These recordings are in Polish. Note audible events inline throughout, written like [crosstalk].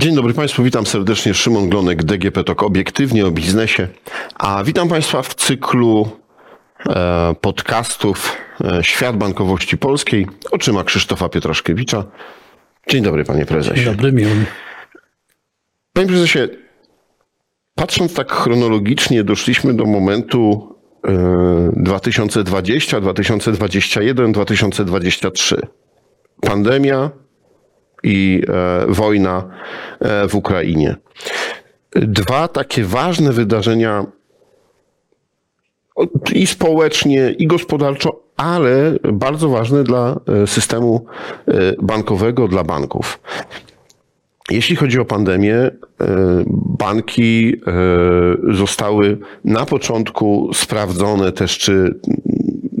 Dzień dobry Państwu, witam serdecznie. Szymon Glonek, DGP TOK, obiektywnie o biznesie. A witam Państwa w cyklu e, podcastów e, Świat Bankowości Polskiej oczyma Krzysztofa Pietraszkiewicza. Dzień dobry Panie Prezesie. Dzień dobry, miło mi. Panie Prezesie, patrząc tak chronologicznie, doszliśmy do momentu e, 2020, 2021, 2023. Pandemia, i e, wojna e, w Ukrainie. Dwa takie ważne wydarzenia i społecznie, i gospodarczo, ale bardzo ważne dla e, systemu bankowego, dla banków. Jeśli chodzi o pandemię, banki zostały na początku sprawdzone też, czy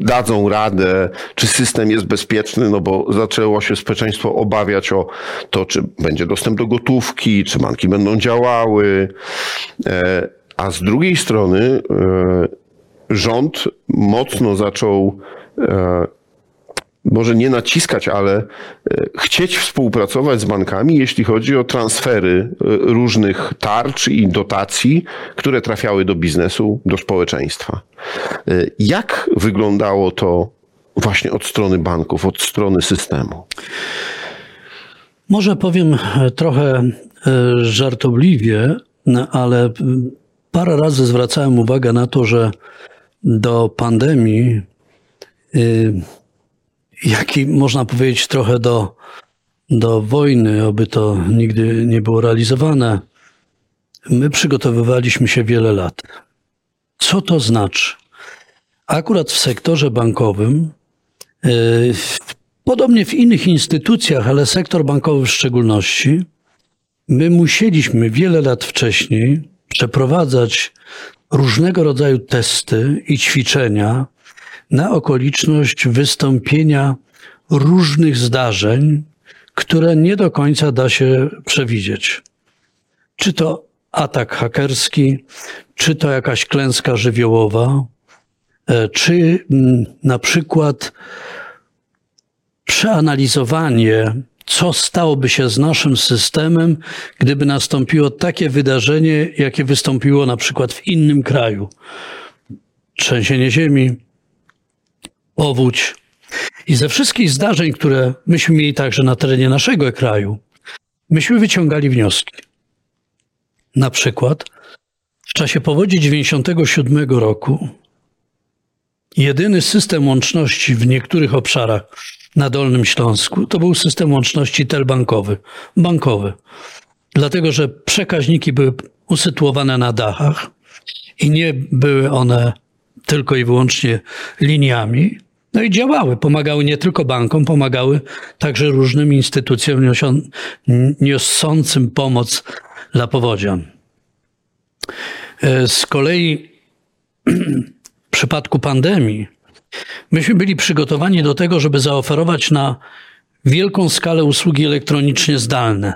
dadzą radę, czy system jest bezpieczny, no bo zaczęło się społeczeństwo obawiać o to, czy będzie dostęp do gotówki, czy banki będą działały. E, a z drugiej strony e, rząd mocno zaczął e, może nie naciskać, ale e, chcieć współpracować z bankami, jeśli chodzi o transfery e, różnych tarcz i dotacji, które trafiały do biznesu, do społeczeństwa. E, jak wyglądało to właśnie od strony banków, od strony systemu? Może powiem trochę żartobliwie, ale parę razy zwracałem uwagę na to, że do pandemii jaki można powiedzieć trochę do, do wojny, oby to nigdy nie było realizowane, my przygotowywaliśmy się wiele lat. Co to znaczy? Akurat w sektorze bankowym, yy, podobnie w innych instytucjach, ale sektor bankowy w szczególności, my musieliśmy wiele lat wcześniej przeprowadzać różnego rodzaju testy i ćwiczenia, na okoliczność wystąpienia różnych zdarzeń, które nie do końca da się przewidzieć. Czy to atak hakerski, czy to jakaś klęska żywiołowa, e, czy mm, na przykład przeanalizowanie, co stałoby się z naszym systemem, gdyby nastąpiło takie wydarzenie, jakie wystąpiło na przykład w innym kraju. Trzęsienie ziemi, powódź. I ze wszystkich zdarzeń, które myśmy mieli także na terenie naszego kraju, myśmy wyciągali wnioski. Na przykład w czasie powodzi 97 roku jedyny system łączności w niektórych obszarach na Dolnym Śląsku to był system łączności telbankowy, bankowy. Dlatego, że przekaźniki były usytuowane na dachach i nie były one tylko i wyłącznie liniami, no i działały, pomagały nie tylko bankom, pomagały także różnym instytucjom niosącym pomoc dla powodzian. E, z kolei [clears throat] w przypadku pandemii myśmy byli przygotowani do tego, żeby zaoferować na wielką skalę usługi elektronicznie zdalne.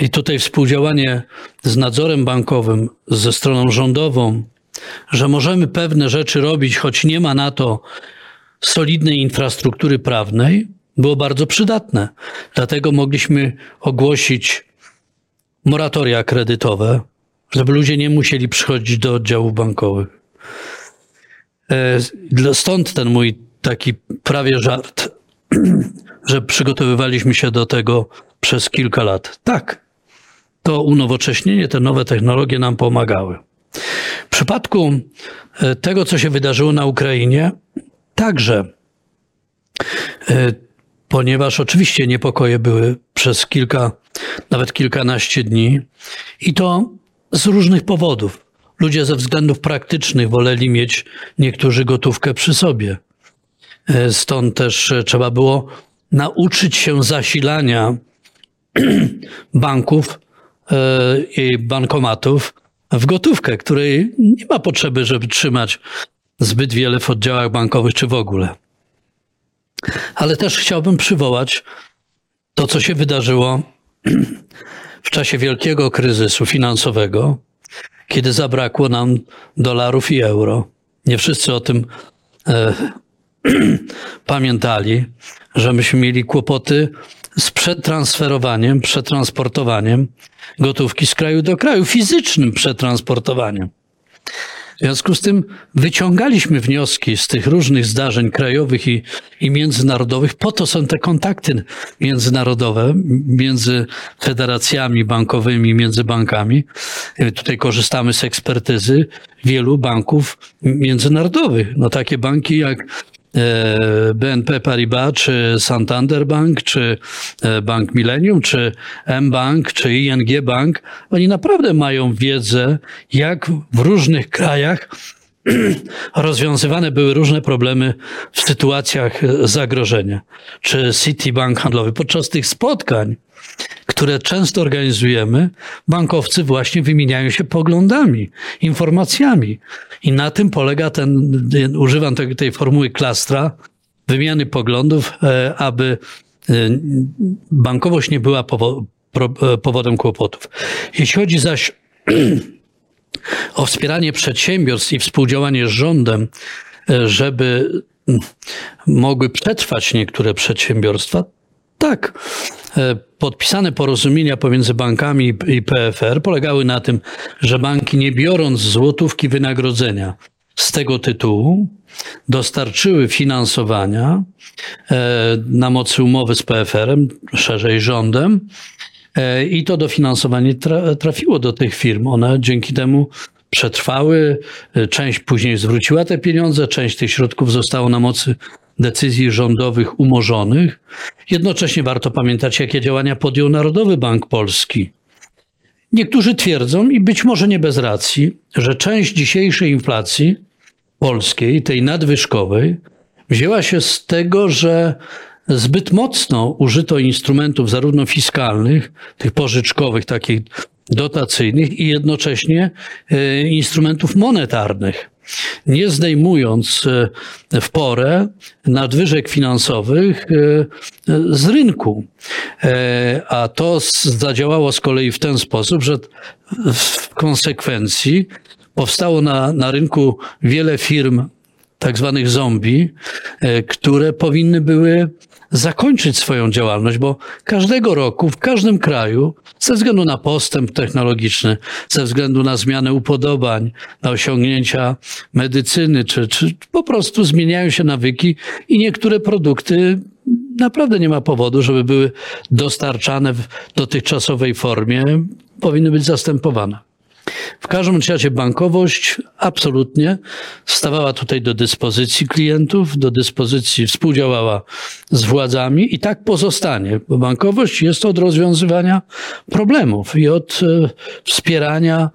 I tutaj współdziałanie z nadzorem bankowym, ze stroną rządową, że możemy pewne rzeczy robić, choć nie ma na to solidnej infrastruktury prawnej, było bardzo przydatne. Dlatego mogliśmy ogłosić moratoria kredytowe, żeby ludzie nie musieli przychodzić do oddziałów bankowych. E, stąd ten mój taki prawie żart, [clears throat] że przygotowywaliśmy się do tego przez kilka lat. Tak, to unowocześnienie, te nowe technologie nam pomagały. W przypadku e, tego, co się wydarzyło na Ukrainie, także, e, ponieważ oczywiście niepokoje były przez kilka, nawet kilkanaście dni i to z różnych powodów. Ludzie ze względów praktycznych woleli mieć niektórzy gotówkę przy sobie. E, stąd też trzeba było nauczyć się zasilania [clears throat] banków i bankomatów w gotówkę, której nie ma potrzeby, żeby trzymać zbyt wiele w oddziałach bankowych czy w ogóle. Ale też chciałbym przywołać to, co się wydarzyło [clears throat] w czasie wielkiego kryzysu finansowego, kiedy zabrakło nam dolarów i euro. Nie wszyscy o tym e, [clears throat] pamiętali, że myśmy mieli kłopoty z przetransferowaniem, przetransportowaniem gotówki z kraju do kraju, fizycznym przetransportowaniem. W związku z tym wyciągaliśmy wnioski z tych różnych zdarzeń krajowych i, i międzynarodowych. Po to są te kontakty międzynarodowe między federacjami bankowymi, między bankami. Tutaj korzystamy z ekspertyzy wielu banków międzynarodowych. No takie banki jak E, BNP Paribas, czy Santander Bank, czy e, Bank Millennium, czy M-Bank, czy ING Bank, oni naprawdę mają wiedzę, jak w różnych krajach [clears throat] rozwiązywane były różne problemy w sytuacjach zagrożenia. Czy Citibank handlowy. Podczas tych spotkań, które często organizujemy, bankowcy właśnie wymieniają się poglądami, informacjami. I na tym polega ten, używam tej, tej formuły klastra, wymiany poglądów, e, aby e, bankowość nie była e, powodem kłopotów. Jeśli chodzi zaś [clears throat] o wspieranie przedsiębiorstw i współdziałanie z rządem, żeby mogły przetrwać niektóre przedsiębiorstwa, tak. Podpisane porozumienia pomiędzy bankami i PFR polegały na tym, że banki nie biorąc złotówki wynagrodzenia z tego tytułu, dostarczyły finansowania e, na mocy umowy z PFR-em, szerzej rządem, e, i to dofinansowanie trafiło do tych firm. One dzięki temu przetrwały, e, część później zwróciła te pieniądze, część tych środków zostało na mocy decyzji rządowych umorzonych. Jednocześnie warto pamiętać, jakie działania podjął Narodowy Bank Polski. Niektórzy twierdzą, i być może nie bez racji, że część dzisiejszej inflacji polskiej, tej nadwyżkowej, wzięła się z tego, że zbyt mocno użyto instrumentów zarówno fiskalnych, tych pożyczkowych, takich dotacyjnych i jednocześnie e, instrumentów monetarnych nie zdejmując e, w porę nadwyżek finansowych e, z rynku. E, a to zadziałało z kolei w ten sposób, że w konsekwencji powstało na, na rynku wiele firm, tak zwanych zombie, które powinny były zakończyć swoją działalność, bo każdego roku w każdym kraju, ze względu na postęp technologiczny, ze względu na zmianę upodobań, na osiągnięcia medycyny, czy, czy po prostu zmieniają się nawyki i niektóre produkty naprawdę nie ma powodu, żeby były dostarczane w dotychczasowej formie, powinny być zastępowane. W każdym razie bankowość absolutnie stawała tutaj do dyspozycji klientów, do dyspozycji, współdziałała z władzami i tak pozostanie, bo bankowość jest od rozwiązywania problemów i od e, wspierania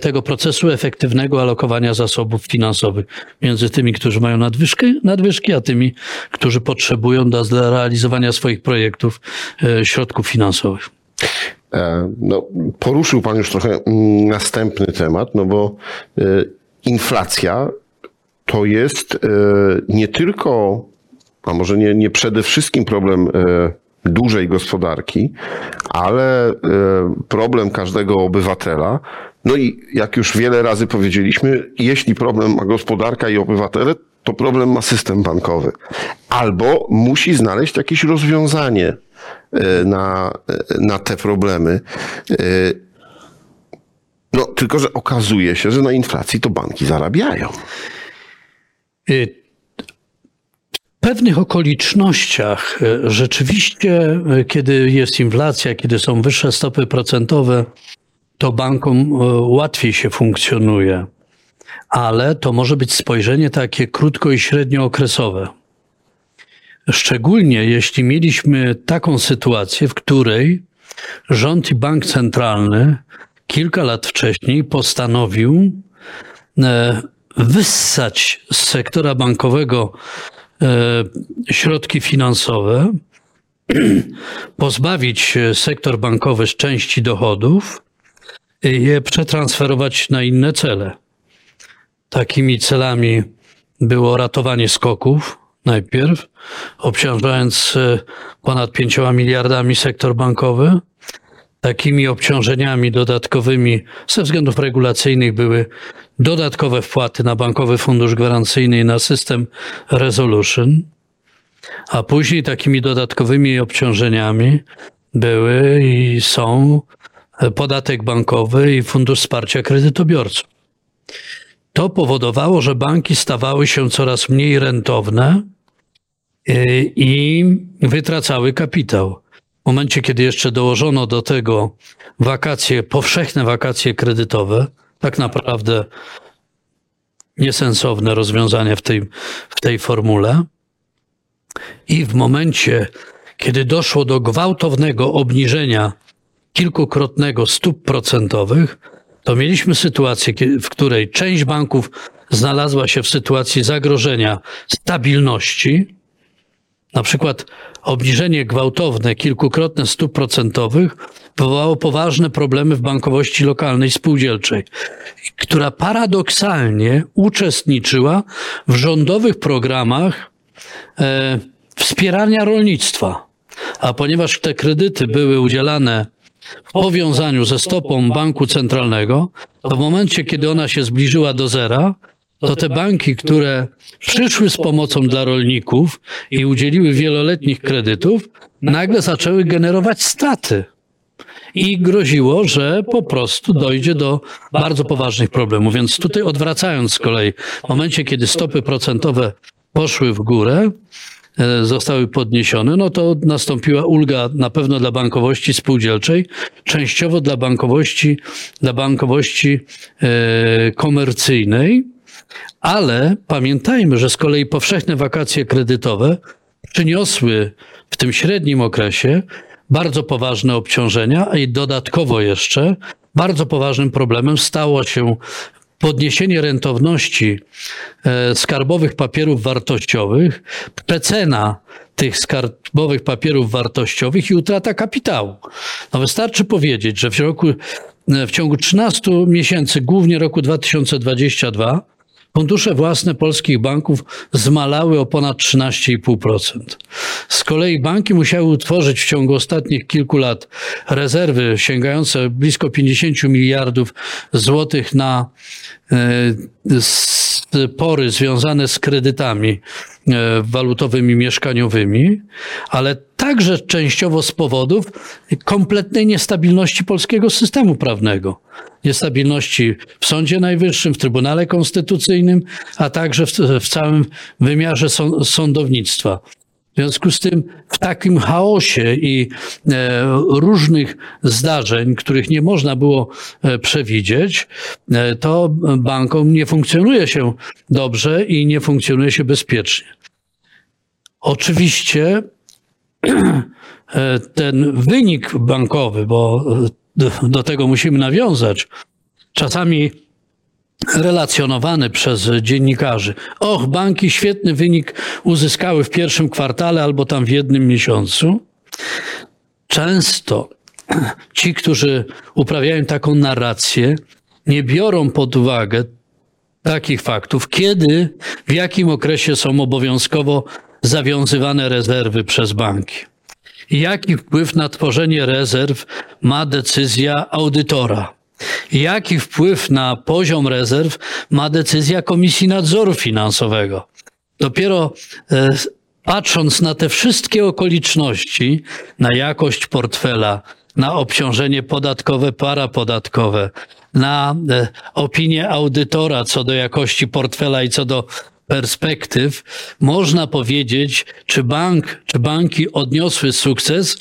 tego procesu efektywnego alokowania zasobów finansowych między tymi, którzy mają nadwyżki, nadwyżki a tymi, którzy potrzebują dla realizowania swoich projektów e, środków finansowych. E, no, poruszył Pan już trochę mm, następny temat, no bo e, inflacja to jest e, nie tylko, a może nie, nie przede wszystkim problem dużej gospodarki, ale problem każdego obywatela. No i jak już wiele razy powiedzieliśmy, jeśli problem ma gospodarka i obywatele, to problem ma system bankowy. Albo musi znaleźć jakieś rozwiązanie na, e, na te problemy. E, no, tylko, że okazuje się, że na inflacji to banki zarabiają. W pewnych okolicznościach rzeczywiście, kiedy jest inflacja, kiedy są wyższe stopy procentowe, to bankom łatwiej się funkcjonuje. Ale to może być spojrzenie takie krótko i średniookresowe. Szczególnie jeśli mieliśmy taką sytuację, w której rząd i bank centralny kilka lat wcześniej postanowił e, wyssać z sektora bankowego e, środki finansowe, [clears throat] pozbawić sektor bankowy z części dochodów i je przetransferować na inne cele. Takimi celami było ratowanie skoków, najpierw, obciążając e, ponad 5 miliardami sektor bankowy. Takimi obciążeniami dodatkowymi ze względów regulacyjnych były dodatkowe wpłaty na Bankowy Fundusz Gwarancyjny i na system Resolution. A później takimi dodatkowymi obciążeniami były i są podatek bankowy i fundusz wsparcia kredytobiorców. To powodowało, że banki stawały się coraz mniej rentowne y, i wytracały kapitał. W momencie, kiedy jeszcze dołożono do tego wakacje, powszechne wakacje kredytowe, tak naprawdę niesensowne rozwiązanie w tej, w tej formule. I w momencie, kiedy doszło do gwałtownego obniżenia kilkukrotnego stóp procentowych, to mieliśmy sytuację, w której część banków znalazła się w sytuacji zagrożenia stabilności, na przykład obniżenie gwałtowne, kilkukrotne stóp procentowych wywołało poważne problemy w bankowości lokalnej spółdzielczej, która paradoksalnie uczestniczyła w rządowych programach e, wspierania rolnictwa. A ponieważ te kredyty były udzielane w powiązaniu ze stopą banku centralnego, to w momencie, kiedy ona się zbliżyła do zera, to te banki, które przyszły z pomocą dla rolników i udzieliły wieloletnich kredytów, nagle zaczęły generować straty. I groziło, że po prostu dojdzie do bardzo poważnych problemów. Więc tutaj odwracając z kolei, w momencie, kiedy stopy procentowe poszły w górę, zostały podniesione, no to nastąpiła ulga na pewno dla bankowości spółdzielczej, częściowo dla bankowości, dla bankowości e, komercyjnej, ale pamiętajmy, że z kolei powszechne wakacje kredytowe przyniosły w tym średnim okresie bardzo poważne obciążenia i dodatkowo jeszcze bardzo poważnym problemem stało się podniesienie rentowności e, skarbowych papierów wartościowych, przecena tych skarbowych papierów wartościowych i utrata kapitału. No wystarczy powiedzieć, że w, roku, e, w ciągu 13 miesięcy, głównie roku 2022, Fundusze własne polskich banków zmalały o ponad 13,5%. Z kolei banki musiały utworzyć w ciągu ostatnich kilku lat rezerwy sięgające blisko 50 miliardów złotych na e, spory związane z kredytami e, walutowymi, mieszkaniowymi, ale także częściowo z powodów kompletnej niestabilności polskiego systemu prawnego. Niestabilności w Sądzie Najwyższym, w Trybunale Konstytucyjnym, a także w, w całym wymiarze sądownictwa. W związku z tym, w takim chaosie i e, różnych zdarzeń, których nie można było e, przewidzieć, e, to bankom nie funkcjonuje się dobrze i nie funkcjonuje się bezpiecznie. Oczywiście ten wynik bankowy, bo do, do tego musimy nawiązać, czasami relacjonowany przez dziennikarzy. Och, banki świetny wynik uzyskały w pierwszym kwartale albo tam w jednym miesiącu. Często ci, którzy uprawiają taką narrację, nie biorą pod uwagę takich faktów, kiedy, w jakim okresie są obowiązkowo zawiązywane rezerwy przez banki. Jaki wpływ na tworzenie rezerw ma decyzja audytora? Jaki wpływ na poziom rezerw ma decyzja Komisji Nadzoru Finansowego? Dopiero e, patrząc na te wszystkie okoliczności, na jakość portfela, na obciążenie podatkowe, parapodatkowe, na e, opinię audytora co do jakości portfela i co do perspektyw, można powiedzieć, czy bank, czy banki odniosły sukces,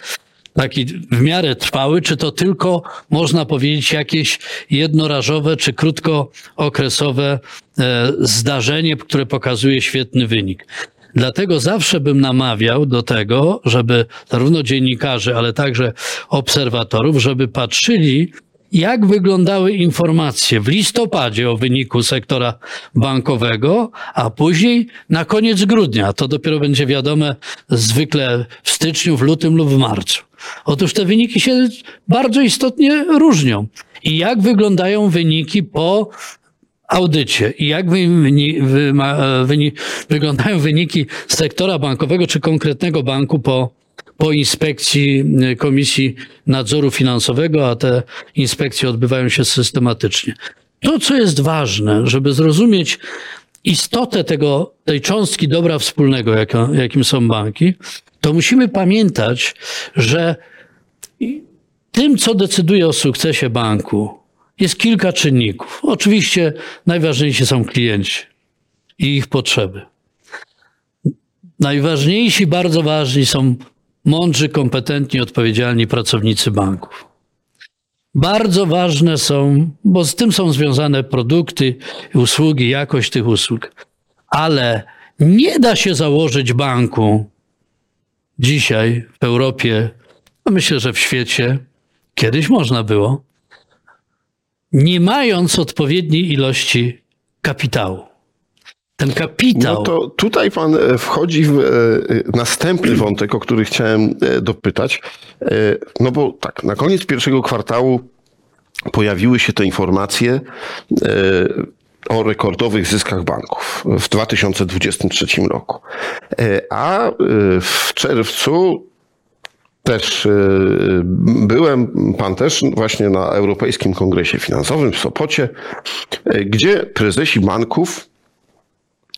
taki w miarę trwały, czy to tylko można powiedzieć jakieś jednorazowe czy krótkookresowe e, zdarzenie, które pokazuje świetny wynik. Dlatego zawsze bym namawiał do tego, żeby zarówno dziennikarzy, ale także obserwatorów, żeby patrzyli jak wyglądały informacje w listopadzie o wyniku sektora bankowego, a później na koniec grudnia. To dopiero będzie wiadome zwykle w styczniu, w lutym lub w marcu. Otóż te wyniki się bardzo istotnie różnią. I jak wyglądają wyniki po audycie i jak wy, wy, wy, wyglądają wyniki sektora bankowego czy konkretnego banku po po inspekcji y, Komisji Nadzoru Finansowego, a te inspekcje odbywają się systematycznie. To, co jest ważne, żeby zrozumieć, istotę tego, tej cząstki dobra wspólnego, jakim są banki, to musimy pamiętać, że tym, co decyduje o sukcesie banku, jest kilka czynników. Oczywiście najważniejsi są klienci i ich potrzeby. Najważniejsi, bardzo ważni są mądrzy, kompetentni, odpowiedzialni pracownicy banków. Bardzo ważne są, bo z tym są związane produkty, usługi, jakość tych usług, ale nie da się założyć banku dzisiaj w Europie, a myślę, że w świecie, kiedyś można było, nie mając odpowiedniej ilości kapitału. Ten kapitał. No to tutaj pan e, wchodzi w e, następny wątek, o który chciałem e, dopytać. No bo tak, na koniec pierwszego kwartału pojawiły się te informacje o rekordowych zyskach banków w 2023 roku. A w czerwcu też byłem, pan też właśnie na Europejskim Kongresie Finansowym w Sopocie, gdzie prezesi banków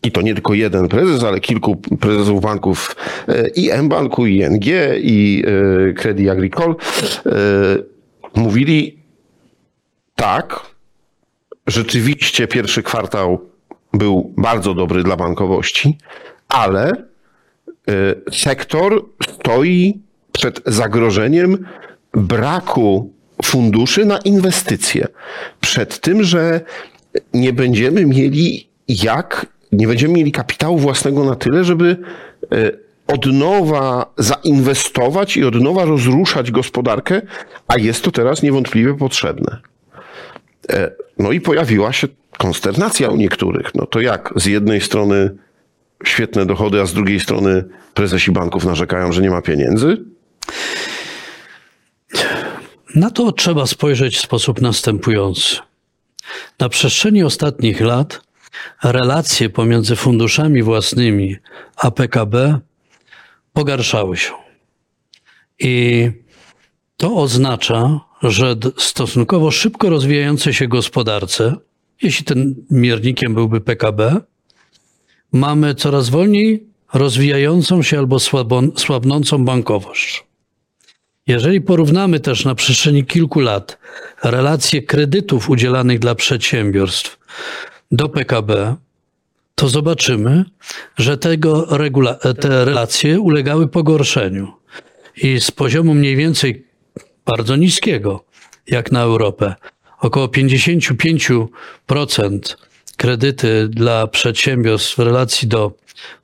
i to nie tylko jeden prezes, ale kilku prezesów banków e, i M-Banku, i ING, i e, Credit Agricole e, mówili tak, rzeczywiście pierwszy kwartał był bardzo dobry dla bankowości, ale sektor stoi przed zagrożeniem braku funduszy na inwestycje. Przed tym, że nie będziemy mieli jak nie będziemy mieli kapitału własnego na tyle, żeby e, od nowa zainwestować i od nowa rozruszać gospodarkę, a jest to teraz niewątpliwie potrzebne. E, no i pojawiła się konsternacja u niektórych. No to jak? Z jednej strony świetne dochody, a z drugiej strony prezesi banków narzekają, że nie ma pieniędzy? Na to trzeba spojrzeć w sposób następujący. Na przestrzeni ostatnich lat relacje pomiędzy funduszami własnymi a PKB pogarszały się. I to oznacza, że stosunkowo szybko rozwijającej się gospodarce, jeśli tym miernikiem byłby PKB, mamy coraz wolniej rozwijającą się albo słabnącą bankowość. Jeżeli porównamy też na przestrzeni kilku lat relacje kredytów udzielanych dla przedsiębiorstw do PKB, to zobaczymy, że tego te relacje ulegały pogorszeniu. I z poziomu mniej więcej bardzo niskiego, jak na Europę, około 55% kredyty dla przedsiębiorstw w relacji do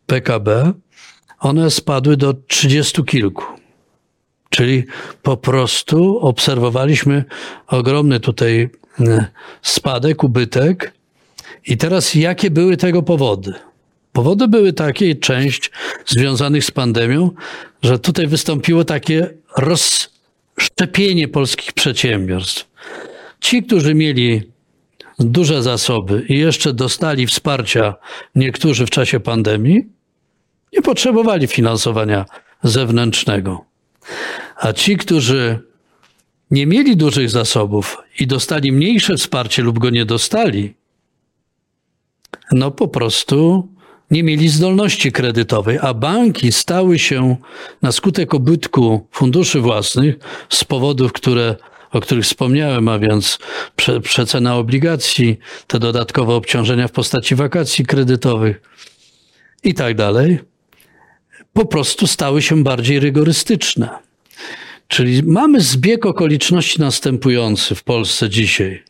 PKB, one spadły do 30 kilku. Czyli po prostu obserwowaliśmy ogromny tutaj e, spadek, ubytek i teraz jakie były tego powody? Powody były takie, część związanych z pandemią, że tutaj wystąpiło takie rozszczepienie polskich przedsiębiorstw. Ci, którzy mieli duże zasoby i jeszcze dostali wsparcia niektórzy w czasie pandemii, nie potrzebowali finansowania zewnętrznego. A ci, którzy nie mieli dużych zasobów i dostali mniejsze wsparcie lub go nie dostali, no po prostu nie mieli zdolności kredytowej, a banki stały się na skutek obytku funduszy własnych z powodów, które, o których wspomniałem, a więc prze, przecena obligacji, te dodatkowe obciążenia w postaci wakacji kredytowych i tak dalej, po prostu stały się bardziej rygorystyczne. Czyli mamy zbieg okoliczności następujący w Polsce dzisiaj.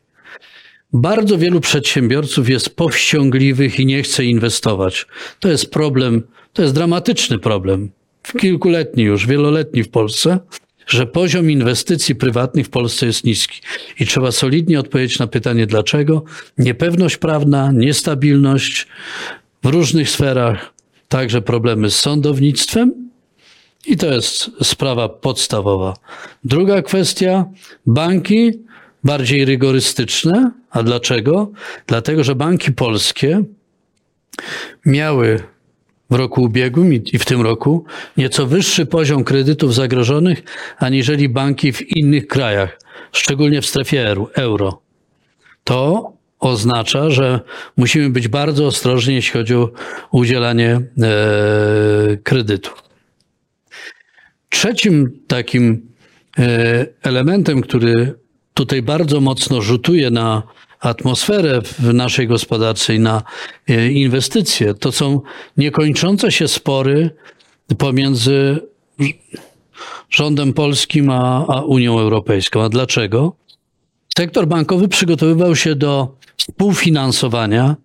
Bardzo wielu przedsiębiorców jest powściągliwych i nie chce inwestować. To jest problem, to jest dramatyczny problem. Kilkuletni już, wieloletni w Polsce, że poziom inwestycji prywatnych w Polsce jest niski. I trzeba solidnie odpowiedzieć na pytanie dlaczego. Niepewność prawna, niestabilność w różnych sferach, także problemy z sądownictwem. I to jest sprawa podstawowa. Druga kwestia, banki bardziej rygorystyczne. A dlaczego? Dlatego, że banki polskie miały w roku ubiegłym i w tym roku nieco wyższy poziom kredytów zagrożonych aniżeli banki w innych krajach, szczególnie w strefie euro. To oznacza, że musimy być bardzo ostrożni, jeśli chodzi o udzielanie e, kredytu. Trzecim takim e, elementem, który tutaj bardzo mocno rzutuje na atmosferę w naszej gospodarce i na e, inwestycje, to są niekończące się spory pomiędzy rządem polskim a, a Unią Europejską. A dlaczego? Sektor bankowy przygotowywał się do współfinansowania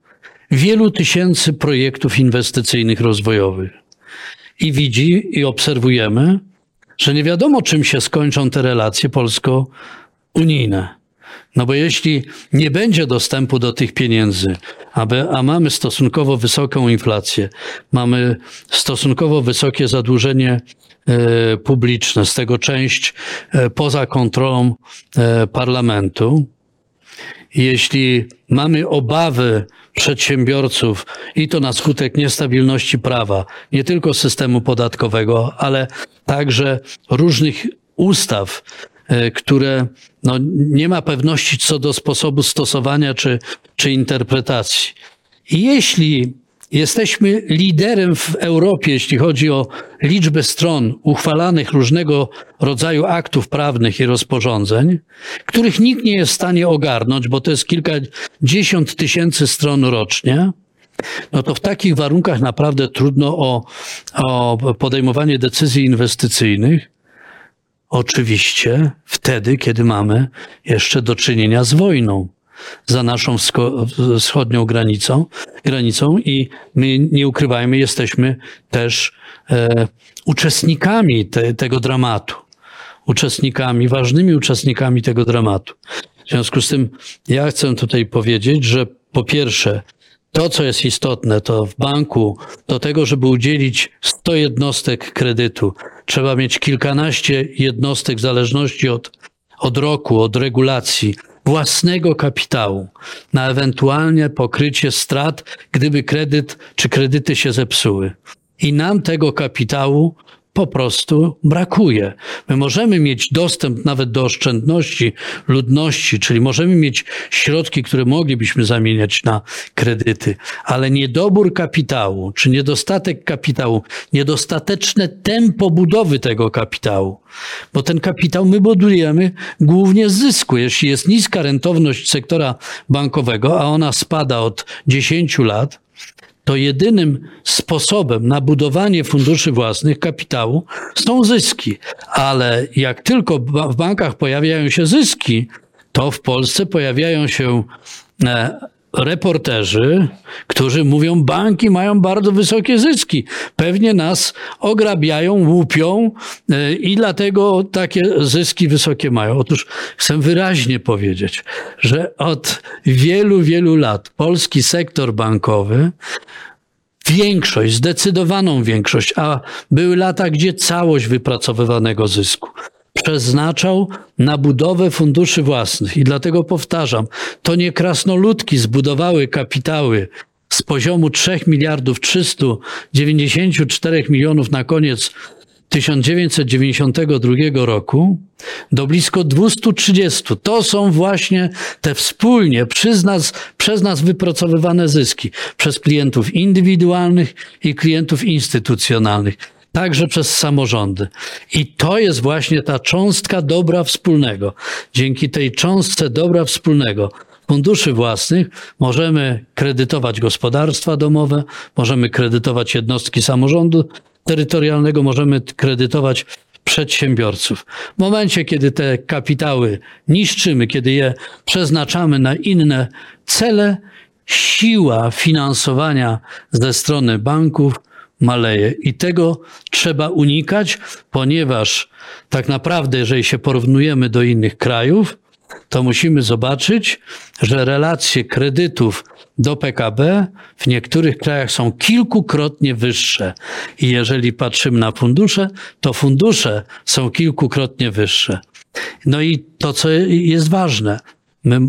wielu tysięcy projektów inwestycyjnych rozwojowych. I widzi i obserwujemy, że nie wiadomo, czym się skończą te relacje polsko-unijne. No bo jeśli nie będzie dostępu do tych pieniędzy, aby, a mamy stosunkowo wysoką inflację, mamy stosunkowo wysokie zadłużenie e, publiczne, z tego część e, poza kontrolą e, parlamentu, jeśli mamy obawy przedsiębiorców i to na skutek niestabilności prawa, nie tylko systemu podatkowego, ale także różnych ustaw, które no, nie ma pewności co do sposobu stosowania czy, czy interpretacji. I jeśli jesteśmy liderem w Europie, jeśli chodzi o liczbę stron uchwalanych różnego rodzaju aktów prawnych i rozporządzeń, których nikt nie jest w stanie ogarnąć, bo to jest kilkadziesiąt tysięcy stron rocznie, no to w takich warunkach naprawdę trudno o, o podejmowanie decyzji inwestycyjnych. Oczywiście wtedy, kiedy mamy jeszcze do czynienia z wojną za naszą wschodnią granicą, granicą i my nie ukrywajmy, jesteśmy też e, uczestnikami te, tego dramatu. Uczestnikami, ważnymi uczestnikami tego dramatu. W związku z tym ja chcę tutaj powiedzieć, że po pierwsze, to, co jest istotne, to w banku do tego, żeby udzielić 100 jednostek kredytu, trzeba mieć kilkanaście jednostek w zależności od, od roku, od regulacji, własnego kapitału na ewentualnie pokrycie strat, gdyby kredyt czy kredyty się zepsuły. I nam tego kapitału po prostu brakuje. My możemy mieć dostęp nawet do oszczędności ludności, czyli możemy mieć środki, które moglibyśmy zamieniać na kredyty, ale niedobór kapitału, czy niedostatek kapitału, niedostateczne tempo budowy tego kapitału, bo ten kapitał my budujemy głównie z zysku. Jeśli jest niska rentowność sektora bankowego, a ona spada od 10 lat, to jedynym sposobem na budowanie funduszy własnych, kapitału są zyski. Ale jak tylko w bankach pojawiają się zyski, to w Polsce pojawiają się e, reporterzy, którzy mówią, banki mają bardzo wysokie zyski. Pewnie nas ograbiają, łupią e, i dlatego takie zyski wysokie mają. Otóż chcę wyraźnie powiedzieć, że od wielu, wielu lat polski sektor bankowy większość, zdecydowaną większość, a były lata, gdzie całość wypracowywanego zysku przeznaczał na budowę funduszy własnych. I dlatego powtarzam, to nie krasnoludki zbudowały kapitały z poziomu 3 miliardów 394 milionów na koniec 1992 roku do blisko 230. To są właśnie te wspólnie przez nas, przez nas wypracowywane zyski przez klientów indywidualnych i klientów instytucjonalnych także przez samorządy. I to jest właśnie ta cząstka dobra wspólnego. Dzięki tej cząstce dobra wspólnego funduszy własnych możemy kredytować gospodarstwa domowe, możemy kredytować jednostki samorządu terytorialnego, możemy kredytować przedsiębiorców. W momencie, kiedy te kapitały niszczymy, kiedy je przeznaczamy na inne cele, siła finansowania ze strony banków maleje. I tego trzeba unikać, ponieważ tak naprawdę, jeżeli się porównujemy do innych krajów, to musimy zobaczyć, że relacje kredytów do PKB w niektórych krajach są kilkukrotnie wyższe. I jeżeli patrzymy na fundusze, to fundusze są kilkukrotnie wyższe. No i to, co jest ważne, my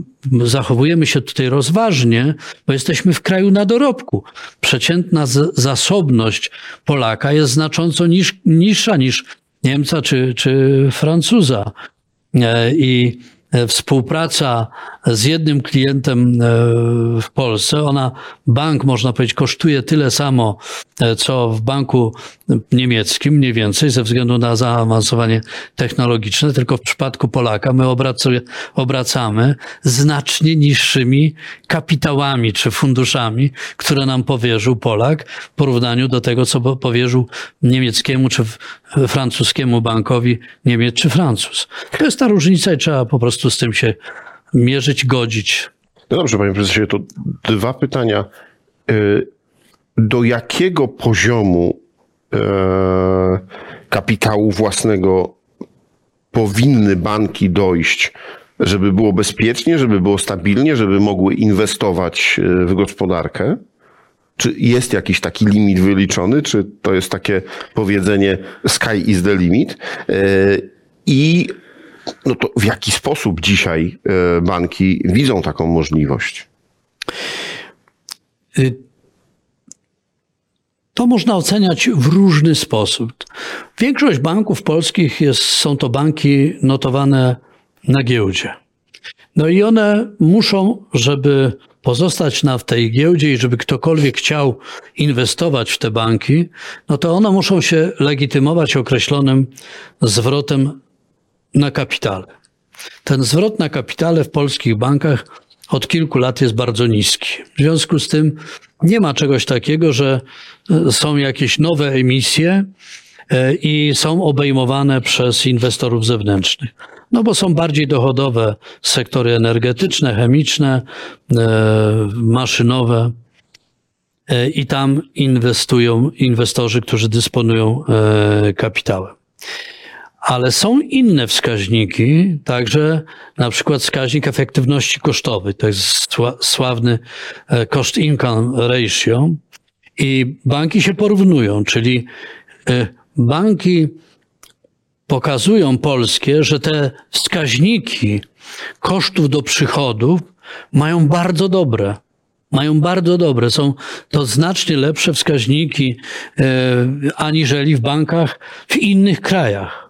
zachowujemy się tutaj rozważnie, bo jesteśmy w kraju na dorobku. Przeciętna zasobność Polaka jest znacząco niż, niższa niż Niemca czy, czy Francuza. E, I e, współpraca z jednym klientem e, w Polsce, ona, bank można powiedzieć, kosztuje tyle samo, e, co w banku niemieckim, mniej więcej, ze względu na zaawansowanie technologiczne, tylko w przypadku Polaka my obracamy znacznie niższymi kapitałami czy funduszami, które nam powierzył Polak w porównaniu do tego, co powierzył niemieckiemu czy francuskiemu bankowi Niemiec czy Francuz. To jest ta różnica i trzeba po prostu z tym się mierzyć, godzić. No dobrze, panie prezesie, to dwa pytania. Y, do jakiego poziomu e, kapitału własnego powinny banki dojść, żeby było bezpiecznie, żeby było stabilnie, żeby mogły inwestować e, w gospodarkę? Czy jest jakiś taki limit wyliczony? Czy to jest takie powiedzenie sky is the limit? E, I no to w jaki sposób dzisiaj e, banki widzą taką możliwość? Y, to można oceniać w różny sposób. Większość banków polskich jest, są to banki notowane na giełdzie. No i one muszą, żeby pozostać na tej giełdzie i żeby ktokolwiek chciał inwestować w te banki, no to one muszą się legitymować określonym zwrotem na kapitale. Ten zwrot na kapitale w polskich bankach od kilku lat jest bardzo niski. W związku z tym nie ma czegoś takiego, że e, są jakieś nowe emisje e, i są obejmowane przez inwestorów zewnętrznych. No bo są bardziej dochodowe sektory energetyczne, chemiczne, e, maszynowe i tam inwestują inwestorzy, którzy dysponują kapitałem. Ale są inne wskaźniki, także na przykład wskaźnik efektywności kosztowej, to jest sławny e, cost-income ratio i banki się porównują, czyli e, banki pokazują polskie, że te wskaźniki kosztów do przychodów mają bardzo dobre. Mają bardzo dobre. Są to znacznie lepsze wskaźniki e, aniżeli w bankach w innych krajach.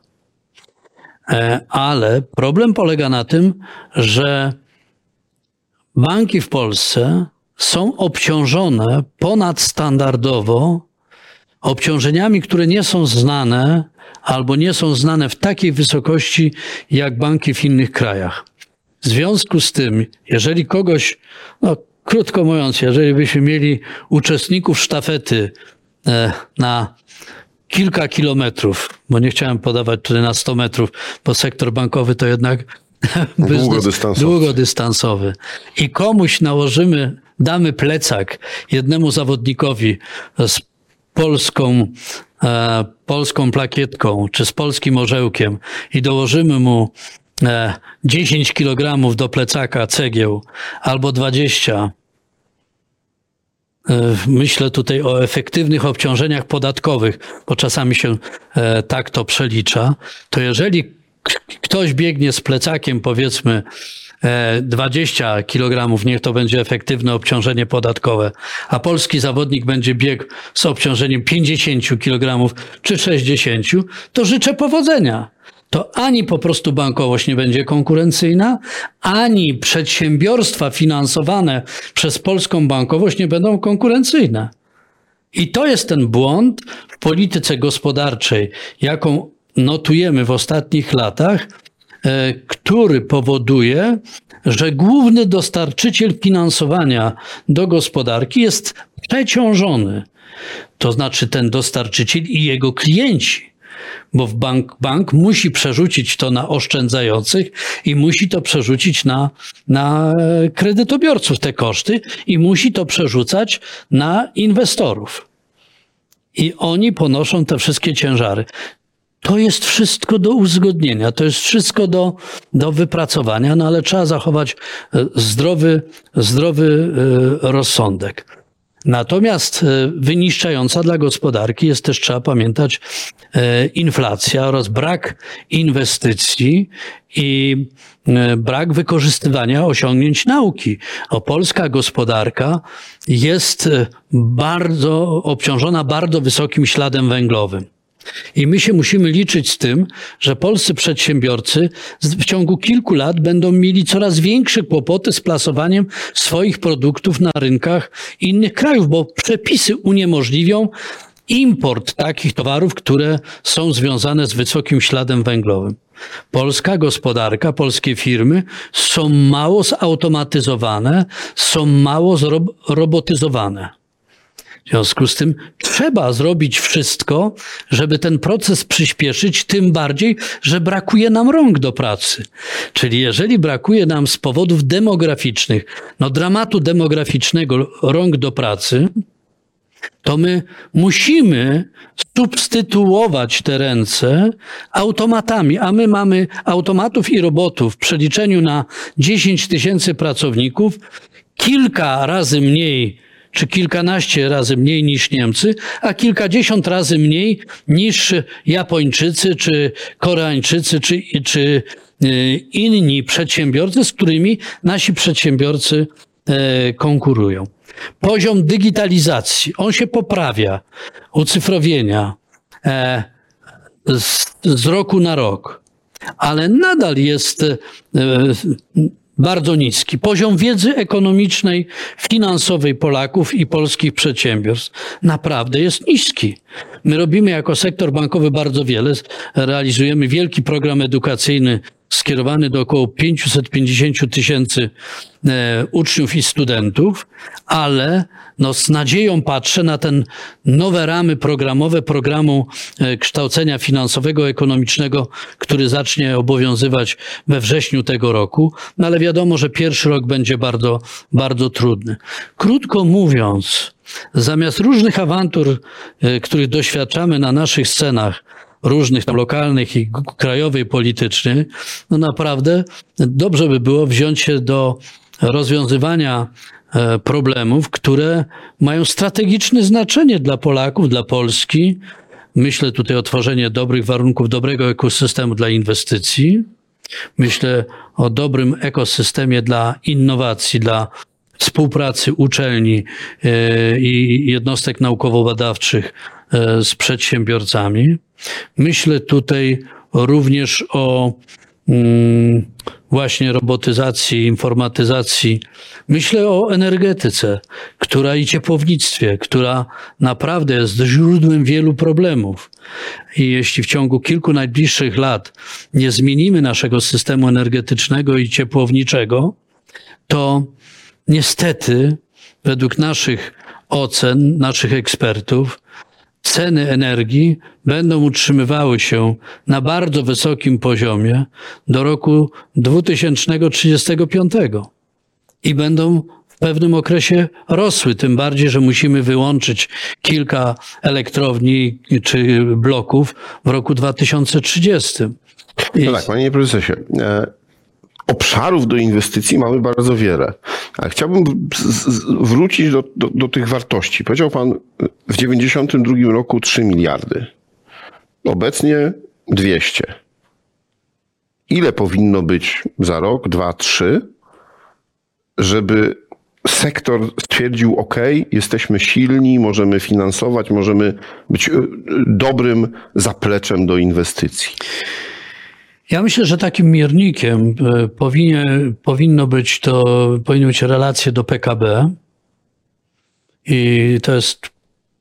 E, ale problem polega na tym, że banki w Polsce są obciążone ponadstandardowo obciążeniami, które nie są znane albo nie są znane w takiej wysokości jak banki w innych krajach. W związku z tym, jeżeli kogoś, no krótko mówiąc, jeżeli byśmy mieli uczestników sztafety e, na kilka kilometrów, bo nie chciałem podawać tutaj na 100 metrów, bo sektor bankowy to jednak [laughs] długodystansowy. długodystansowy. I komuś nałożymy, damy plecak jednemu zawodnikowi z polską, e, polską plakietką, czy z polskim orzełkiem i dołożymy mu e, 10 kilogramów do plecaka cegieł albo 20, E, myślę tutaj o efektywnych obciążeniach podatkowych, bo czasami się e, tak to przelicza, to jeżeli ktoś biegnie z plecakiem, powiedzmy, 20 e, kg, niech to będzie efektywne obciążenie podatkowe, a polski zawodnik będzie biegł z obciążeniem 50 kg czy 60, to życzę powodzenia to ani po prostu bankowość nie będzie konkurencyjna, ani przedsiębiorstwa finansowane przez polską bankowość nie będą konkurencyjne. I to jest ten błąd w polityce gospodarczej, jaką notujemy w ostatnich latach, e, który powoduje, że główny dostarczyciel finansowania do gospodarki jest przeciążony. To znaczy ten dostarczyciel i jego klienci bo bank, bank musi przerzucić to na oszczędzających i musi to przerzucić na, na kredytobiorców te koszty i musi to przerzucać na inwestorów. I oni ponoszą te wszystkie ciężary. To jest wszystko do uzgodnienia, to jest wszystko do, do wypracowania, no ale trzeba zachować e, zdrowy, zdrowy e, rozsądek. Natomiast e, wyniszczająca dla gospodarki jest też, trzeba pamiętać, e, inflacja oraz brak inwestycji i e, brak wykorzystywania osiągnięć nauki. O, polska gospodarka jest bardzo obciążona bardzo wysokim śladem węglowym. I my się musimy liczyć z tym, że polscy przedsiębiorcy w ciągu kilku lat będą mieli coraz większe kłopoty z plasowaniem swoich produktów na rynkach innych krajów, bo przepisy uniemożliwią import takich towarów, które są związane z wysokim śladem węglowym. Polska gospodarka, polskie firmy są mało zautomatyzowane, są mało zrobotyzowane. W związku z tym trzeba zrobić wszystko, żeby ten proces przyspieszyć, tym bardziej, że brakuje nam rąk do pracy. Czyli jeżeli brakuje nam z powodów demograficznych, no dramatu demograficznego rąk do pracy, to my musimy substytuować te ręce automatami, a my mamy automatów i robotów w przeliczeniu na 10 tysięcy pracowników kilka razy mniej czy kilkanaście razy mniej niż Niemcy, a kilkadziesiąt razy mniej niż Japończycy, czy Koreańczycy, czy, czy e, inni przedsiębiorcy, z którymi nasi przedsiębiorcy e, konkurują. Poziom digitalizacji, on się poprawia, ucyfrowienia e, z, z roku na rok, ale nadal jest bardzo niski. Poziom wiedzy ekonomicznej, finansowej Polaków i polskich przedsiębiorstw naprawdę jest niski. My robimy jako sektor bankowy bardzo wiele. Realizujemy wielki program edukacyjny skierowany do około 550 tysięcy e, uczniów i studentów, ale no, z nadzieją patrzę na ten nowe ramy programowe programu e, kształcenia finansowego, ekonomicznego, który zacznie obowiązywać we wrześniu tego roku, no ale wiadomo, że pierwszy rok będzie bardzo, bardzo trudny. Krótko mówiąc, zamiast różnych awantur, e, których doświadczamy na naszych scenach, różnych tam lokalnych i krajowej politycznych, no naprawdę dobrze by było wziąć się do rozwiązywania e, problemów, które mają strategiczne znaczenie dla Polaków, dla Polski. Myślę tutaj o tworzeniu dobrych warunków, dobrego ekosystemu dla inwestycji. Myślę o dobrym ekosystemie dla innowacji, dla współpracy uczelni e, i jednostek naukowo-badawczych z przedsiębiorcami. Myślę tutaj również o mm, właśnie robotyzacji, informatyzacji. Myślę o energetyce, która i ciepłownictwie, która naprawdę jest źródłem wielu problemów. I jeśli w ciągu kilku najbliższych lat nie zmienimy naszego systemu energetycznego i ciepłowniczego, to niestety, według naszych ocen, naszych ekspertów, ceny energii będą utrzymywały się na bardzo wysokim poziomie do roku 2035 i będą w pewnym okresie rosły, tym bardziej, że musimy wyłączyć kilka elektrowni czy bloków w roku 2030. I... No tak, panie prezesie. E, obszarów do inwestycji mamy bardzo wiele. Ale chciałbym wrócić do, do, do tych wartości. Powiedział Pan w 92 roku 3 miliardy. Obecnie 200. Ile powinno być za rok, dwa, trzy, żeby sektor stwierdził: OK, jesteśmy silni, możemy finansować, możemy być e, dobrym zapleczem do inwestycji? Ja myślę, że takim miernikiem e, powinno być to, powinny być relacje do PKB. I to jest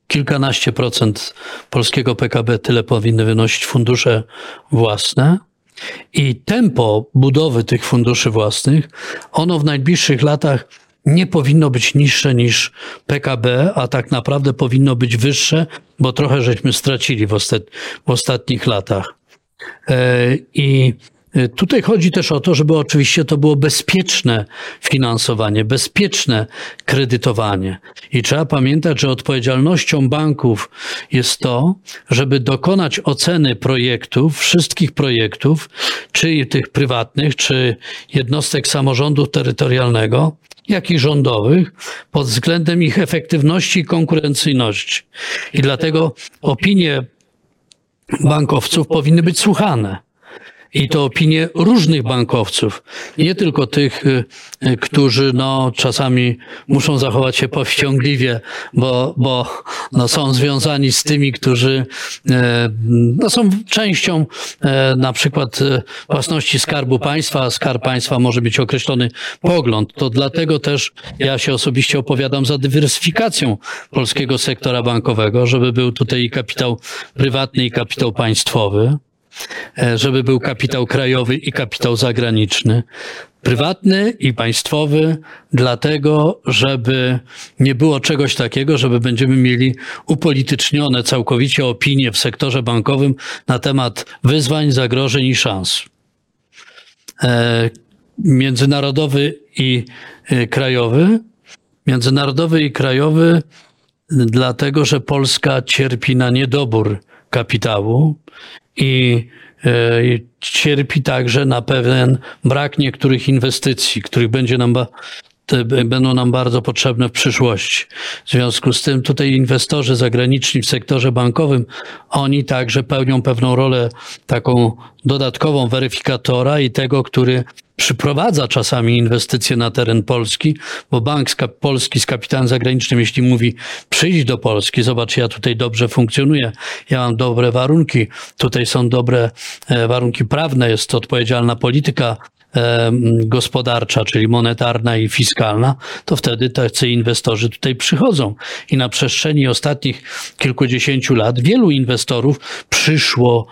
kilkanaście procent polskiego PKB, tyle powinny wynosić fundusze własne. I tempo budowy tych funduszy własnych, ono w najbliższych latach nie powinno być niższe niż PKB, a tak naprawdę powinno być wyższe, bo trochę żeśmy stracili w, ostat w ostatnich latach. E, I e, Tutaj chodzi też o to, żeby oczywiście to było bezpieczne finansowanie, bezpieczne kredytowanie. I trzeba pamiętać, że odpowiedzialnością banków jest to, żeby dokonać oceny projektów, wszystkich projektów, czy tych prywatnych, czy jednostek samorządu terytorialnego, jak i rządowych, pod względem ich efektywności i konkurencyjności. I dlatego opinie bankowców powinny być słuchane. I to opinie różnych bankowców, nie tylko tych, y, y, którzy no, czasami muszą zachować się powściągliwie, bo, bo no, są związani z tymi, którzy e, no, są częścią na przykład własności Skarbu Państwa, a Skarb Państwa może mieć określony pogląd. To dlatego też ja się osobiście opowiadam za dywersyfikacją polskiego sektora bankowego, żeby był tutaj i kapitał prywatny i kapitał państwowy. E, żeby był kapitał krajowy i kapitał zagraniczny. Prywatny i państwowy, dlatego, żeby nie było czegoś takiego, żeby będziemy mieli upolitycznione całkowicie opinie w sektorze bankowym na temat wyzwań, zagrożeń i szans. E, międzynarodowy i e, krajowy. Międzynarodowy i krajowy, dlatego, że Polska cierpi na niedobór kapitału i e, cierpi także na pewien brak niektórych inwestycji, których będzie nam będą nam bardzo potrzebne w przyszłości. W związku z tym tutaj inwestorzy zagraniczni w sektorze bankowym, oni także pełnią pewną rolę taką dodatkową weryfikatora i tego, który przyprowadza czasami inwestycje na teren Polski, bo bank polski z kapitałem zagranicznym, jeśli mówi przyjdź do Polski, zobacz, ja tutaj dobrze funkcjonuję, ja mam dobre warunki, tutaj są dobre e, warunki prawne, jest odpowiedzialna polityka gospodarcza, czyli monetarna i fiskalna, to wtedy tacy inwestorzy tutaj przychodzą. I na przestrzeni ostatnich kilkudziesięciu lat wielu inwestorów przyszło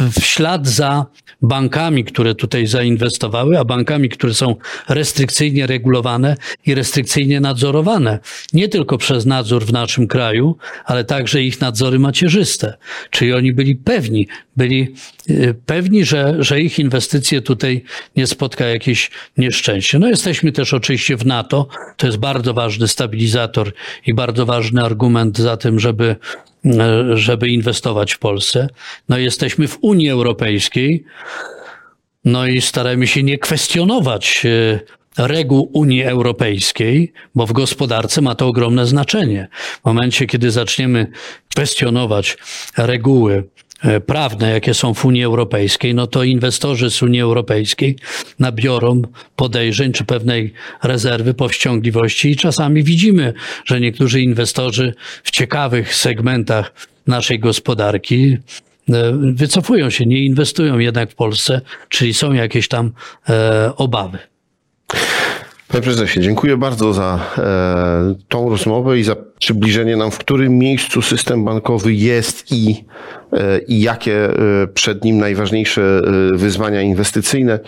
w ślad za bankami, które tutaj zainwestowały, a bankami, które są restrykcyjnie regulowane i restrykcyjnie nadzorowane. Nie tylko przez nadzór w naszym kraju, ale także ich nadzory macierzyste. Czyli oni byli pewni, byli pewni, że, że ich inwestycje tutaj nie spotka jakieś nieszczęście. No jesteśmy też oczywiście w NATO. To jest bardzo ważny stabilizator i bardzo ważny argument za tym, żeby E, żeby inwestować w Polsce. No jesteśmy w Unii Europejskiej, no i staramy się nie kwestionować e, reguł Unii Europejskiej, bo w gospodarce ma to ogromne znaczenie. W momencie, kiedy zaczniemy kwestionować reguły prawne, jakie są w Unii Europejskiej, no to inwestorzy z Unii Europejskiej nabiorą podejrzeń czy pewnej rezerwy powściągliwości i czasami widzimy, że niektórzy inwestorzy w ciekawych segmentach naszej gospodarki e, wycofują się, nie inwestują jednak w Polsce, czyli są jakieś tam e, obawy. Panie prezesie, dziękuję bardzo za e, tą rozmowę i za przybliżenie nam, w którym miejscu system bankowy jest i, e, i jakie e, przed nim najważniejsze e, wyzwania inwestycyjne.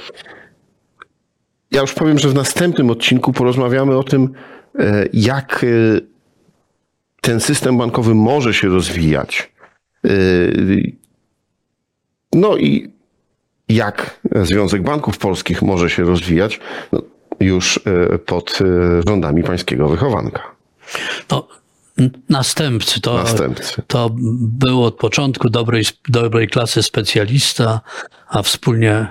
Ja już powiem, że w następnym odcinku porozmawiamy o tym, e, jak e, ten system bankowy może się rozwijać. No i jak Związek Banków Polskich może się rozwijać. No, już e, pod e, rządami pańskiego wychowanka. No, następcy. To, następcy. to był od początku dobrej, dobrej klasy specjalista, a wspólnie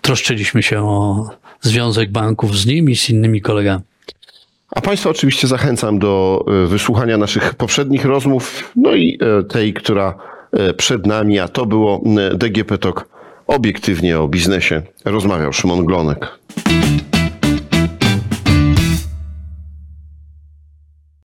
troszczyliśmy się o Związek Banków z nimi, z innymi kolegami. A Państwa oczywiście zachęcam do e, wysłuchania naszych poprzednich rozmów, no i tej, która przed nami, a to było DGP Talk obiektywnie o biznesie. Rozmawiał Szymon Glonek.